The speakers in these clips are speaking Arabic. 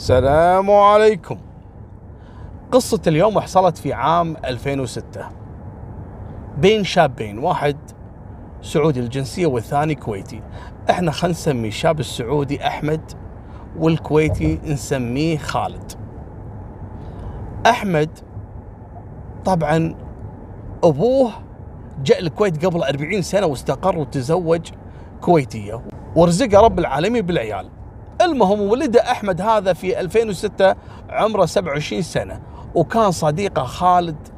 السلام عليكم. قصة اليوم حصلت في عام 2006 بين شابين واحد سعودي الجنسية والثاني كويتي. إحنا خلينا نسمي الشاب السعودي أحمد والكويتي نسميه خالد. أحمد طبعا أبوه جاء الكويت قبل 40 سنة واستقر وتزوج كويتية. ورزقه رب العالمين بالعيال. المهم ولد أحمد هذا في 2006 عمره 27 سنة وكان صديقه خالد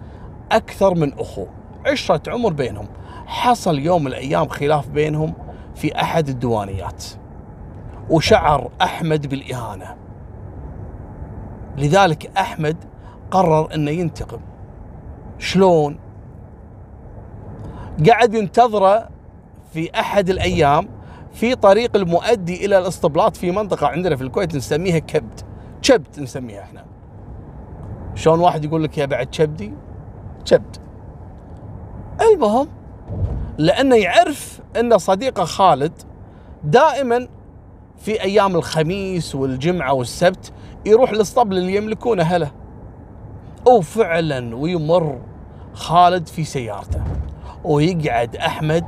أكثر من أخوه. عشرة عمر بينهم. حصل يوم من الأيام خلاف بينهم في أحد الديوانيات. وشعر أحمد بالإهانة. لذلك أحمد قرر إنه ينتقم. شلون؟ قعد ينتظره في أحد الأيام في طريق المؤدي إلى الاسطبلات في منطقة عندنا في الكويت نسميها كبد. كبد نسميها إحنا. شلون واحد يقول لك يا بعد كبدي؟ كبد. المهم لأنه يعرف أن صديقه خالد دائما في أيام الخميس والجمعة والسبت يروح الاسطبل اللي يملكونه اهله وفعلا ويمر خالد في سيارته. ويقعد أحمد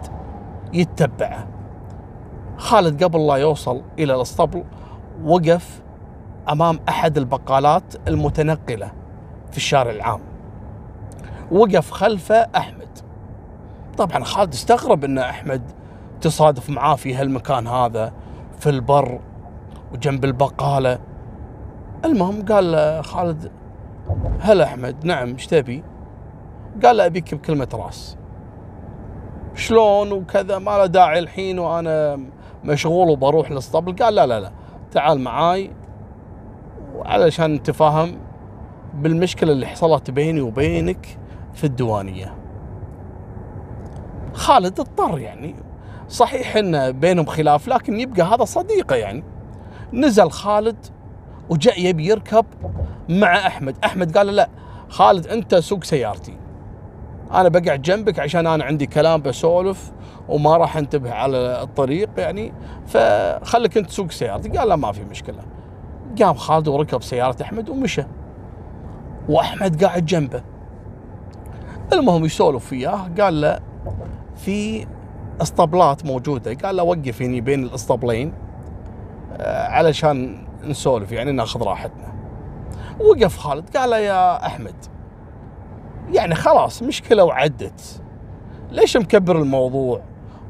يتبعه. خالد قبل لا يوصل إلى الأسطبل وقف أمام أحد البقالات المتنقلة في الشارع العام. وقف خلفه أحمد. طبعا خالد استغرب إن أحمد تصادف معاه في هالمكان هذا في البر وجنب البقالة. المهم قال خالد هلا أحمد نعم إيش تبي؟ قال له أبيك بكلمة راس. شلون؟ وكذا ما له داعي الحين وأنا مشغول وبروح للاسطبل قال لا لا لا تعال معاي علشان نتفاهم بالمشكلة اللي حصلت بيني وبينك في الديوانية. خالد اضطر يعني. صحيح إن بينهم خلاف لكن يبقى هذا صديقه يعني. نزل خالد وجاء يبي يركب مع أحمد. أحمد قال لا خالد أنت سوق سيارتي. أنا بقعد جنبك عشان أنا عندي كلام بسولف وما راح أنتبه على الطريق يعني فخليك أنت تسوق سيارتي قال لا ما في مشكلة. قام خالد وركب سيارة أحمد ومشى. وأحمد قاعد جنبه. المهم يسولف وياه. قال له في اسطبلات موجودة. قال له وقف هني بين الاسطبلين آه، علشان نسولف يعني ناخذ راحتنا. وقف خالد. قال له يا أحمد يعني خلاص مشكلة وعدت. ليش مكبر الموضوع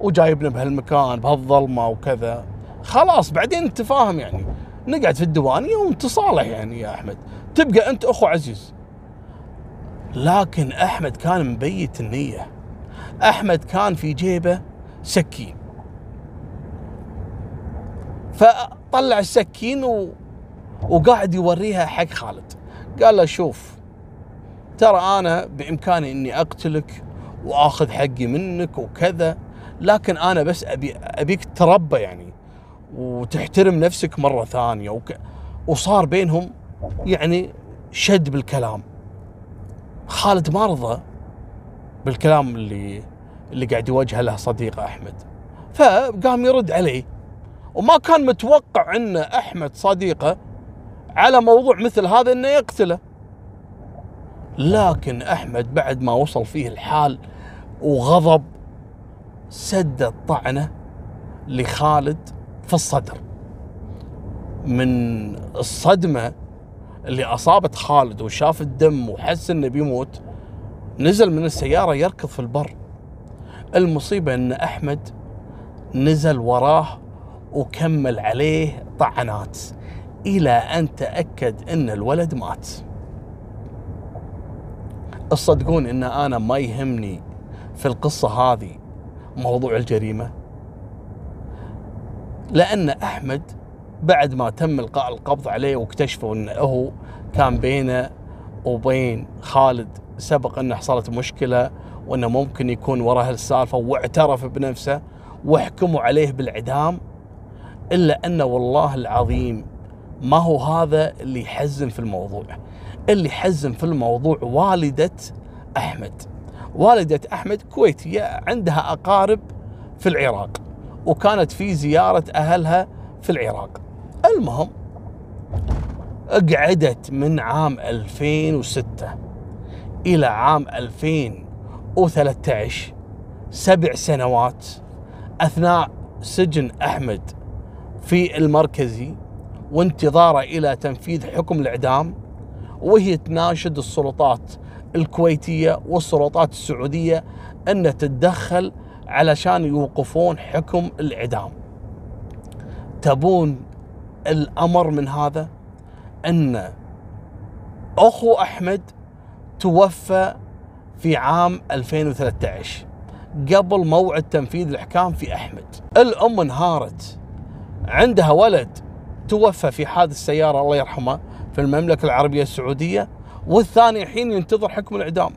وجايبنا بهالمكان بهالظلمة وكذا؟ خلاص بعدين نتفاهم يعني. نقعد في الديوانيه ونتصالح يعني يا أحمد. تبقى أنت أخو عزيز. لكن أحمد كان مبيت النية. أحمد كان في جيبه سكين. فطلع السكين و... وقاعد يوريها حق خالد. قال له شوف ترى أنا بإمكاني إني أقتلك وأخذ حقي منك وكذا لكن أنا بس أبي أبيك تربى يعني وتحترم نفسك مرة ثانية وك... وصار بينهم يعني شد بالكلام. خالد ما رضى بالكلام اللي اللي قاعد يوجهه له صديقه أحمد. فقام يرد عليه. وما كان متوقع إن أحمد صديقه على موضوع مثل هذا إنه يقتله. لكن أحمد بعد ما وصل فيه الحال وغضب سد الطعنة لخالد في الصدر. من الصدمة اللي أصابت خالد وشاف الدم وحس إنه بيموت نزل من السيارة يركض في البر. المصيبة إن أحمد نزل وراه وكمل عليه طعنات إلى أن تأكد إن الولد مات. تصدقون إن أنا ما يهمني في القصة هذه موضوع الجريمة؟ لأن أحمد بعد ما تم إلقاء القبض عليه واكتشفوا انه هو كان بينه وبين خالد سبق إنه حصلت مشكلة وإنه ممكن يكون وراء هالسالفة واعترف بنفسه وحكموا عليه بالإعدام إلا أنه والله العظيم ما هو هذا اللي يحزن في الموضوع. اللي يحزن في الموضوع والدة أحمد. والدة أحمد كويتية عندها أقارب في العراق وكانت في زيارة أهلها في العراق. المهم قعدت من عام 2006 إلى عام 2013 سبع سنوات أثناء سجن أحمد في المركزي وانتظاره إلى تنفيذ حكم الإعدام وهي تناشد السلطات الكويتية والسلطات السعودية أن تتدخل علشان يوقفون حكم الإعدام تبون الأمر من هذا؟ أن أخو أحمد توفى في عام 2013 قبل موعد تنفيذ الإحكام في أحمد. الأم انهارت عندها ولد توفى في حادث سيارة الله يرحمه في المملكة العربية السعودية والثاني الحين ينتظر حكم الإعدام.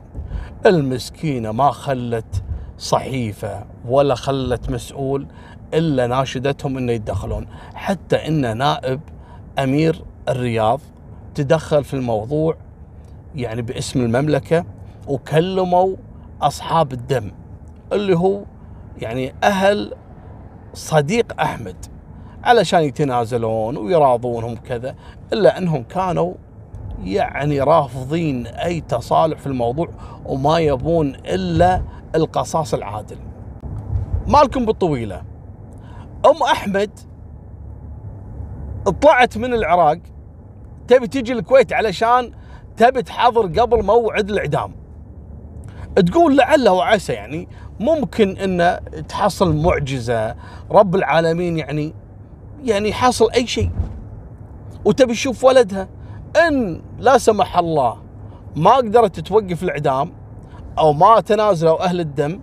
المسكينة ما خلت صحيفة ولا خلت مسؤول إلا ناشدتهم أنه يتدخلون. حتى أن نائب أمير الرياض تدخل في الموضوع يعني باسم المملكة وكلموا أصحاب الدم اللي هو يعني أهل صديق أحمد. علشان يتنازلون ويراضونهم كذا إلا أنهم كانوا يعني رافضين أي تصالح في الموضوع وما يبون إلا القصاص العادل. مالكم بالطويلة. أم أحمد طلعت من العراق تبي تجي الكويت علشان تبي تحضر قبل موعد الإعدام. تقول لعله وعسى يعني ممكن ان تحصل معجزة رب العالمين يعني يعني حصل أي شيء. وتبي تشوف ولدها إن لا سمح الله ما قدرت توقف الإعدام أو ما تنازلوا أهل الدم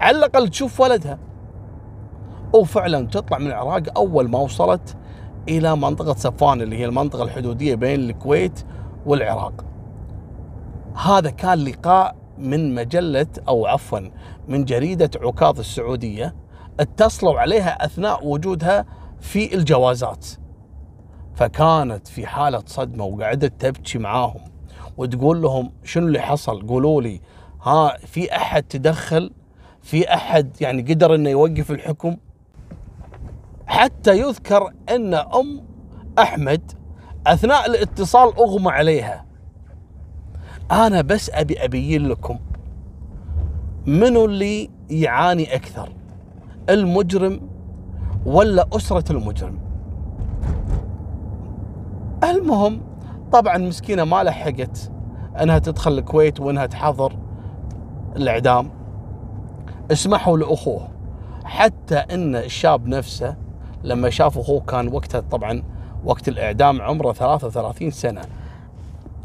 على الأقل تشوف ولدها. وفعلا تطلع من العراق أول ما وصلت إلى منطقة صفوان اللي هي المنطقة الحدودية بين الكويت والعراق. هذا كان لقاء من مجلة أو عفوا من جريدة عكاظ السعودية اتصلوا عليها أثناء وجودها في الجوازات. فكانت في حالة صدمة وقعدت تبكي معاهم وتقول لهم شنو اللي حصل؟ قولوا لي ها في أحد تدخل؟ في أحد يعني قدر أنه يوقف الحكم؟ حتى يذكر أن أم أحمد أثناء الاتصال أغمى عليها. أنا بس أبي أبين لكم منو اللي يعاني أكثر. المجرم ولا أسرة المجرم. المهم طبعا مسكينة ما لحقت أنها تدخل الكويت وأنها تحضر الإعدام. اسمحوا لأخوه. حتى أن الشاب نفسه لما شاف أخوه كان وقتها طبعا وقت الإعدام عمره 33 سنة.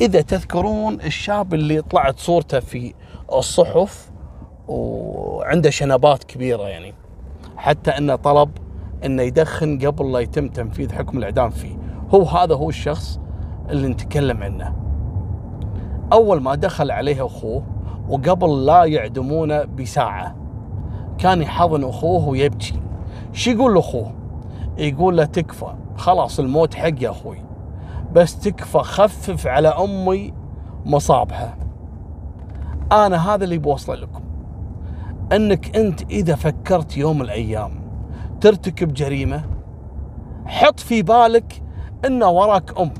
إذا تذكرون الشاب اللي طلعت صورته في الصحف وعنده شنبات كبيرة يعني. حتى أنه طلب إنه يدخن قبل لا يتم تنفيذ حكم الإعدام فيه. هو هذا هو الشخص اللي نتكلم عنه. أول ما دخل عليه أخوه وقبل لا يعدمونه بساعة كان يحضن أخوه ويبكي. شو يقول لأخوه؟ يقول له تكفى. خلاص الموت حق يا أخوي. بس تكفى خفف على أمي مصابها. أنا هذا اللي بوصله لكم. إنك أنت إذا فكرت يوم من الأيام ترتكب جريمة. حط في بالك إن وراك أم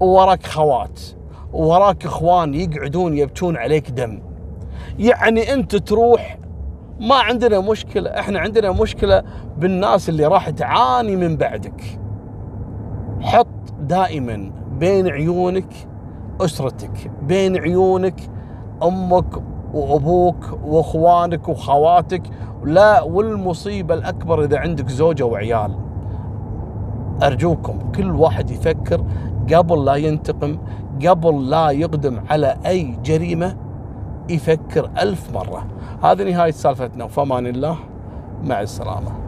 ووراك خوات ووراك إخوان يقعدون يبكون عليك دم. يعني أنت تروح ما عندنا مشكلة إحنا عندنا مشكلة بالناس اللي راح تعاني من بعدك. حط دائما بين عيونك أسرتك بين عيونك أمك وأبوك وأخوانك وخواتك لا والمصيبة الأكبر إذا عندك زوجة وعيال. أرجوكم كل واحد يفكر قبل لا ينتقم قبل لا يقدم على أي جريمة يفكر ألف مرة. هذه نهاية سالفتنا وفمان الله مع السلامة.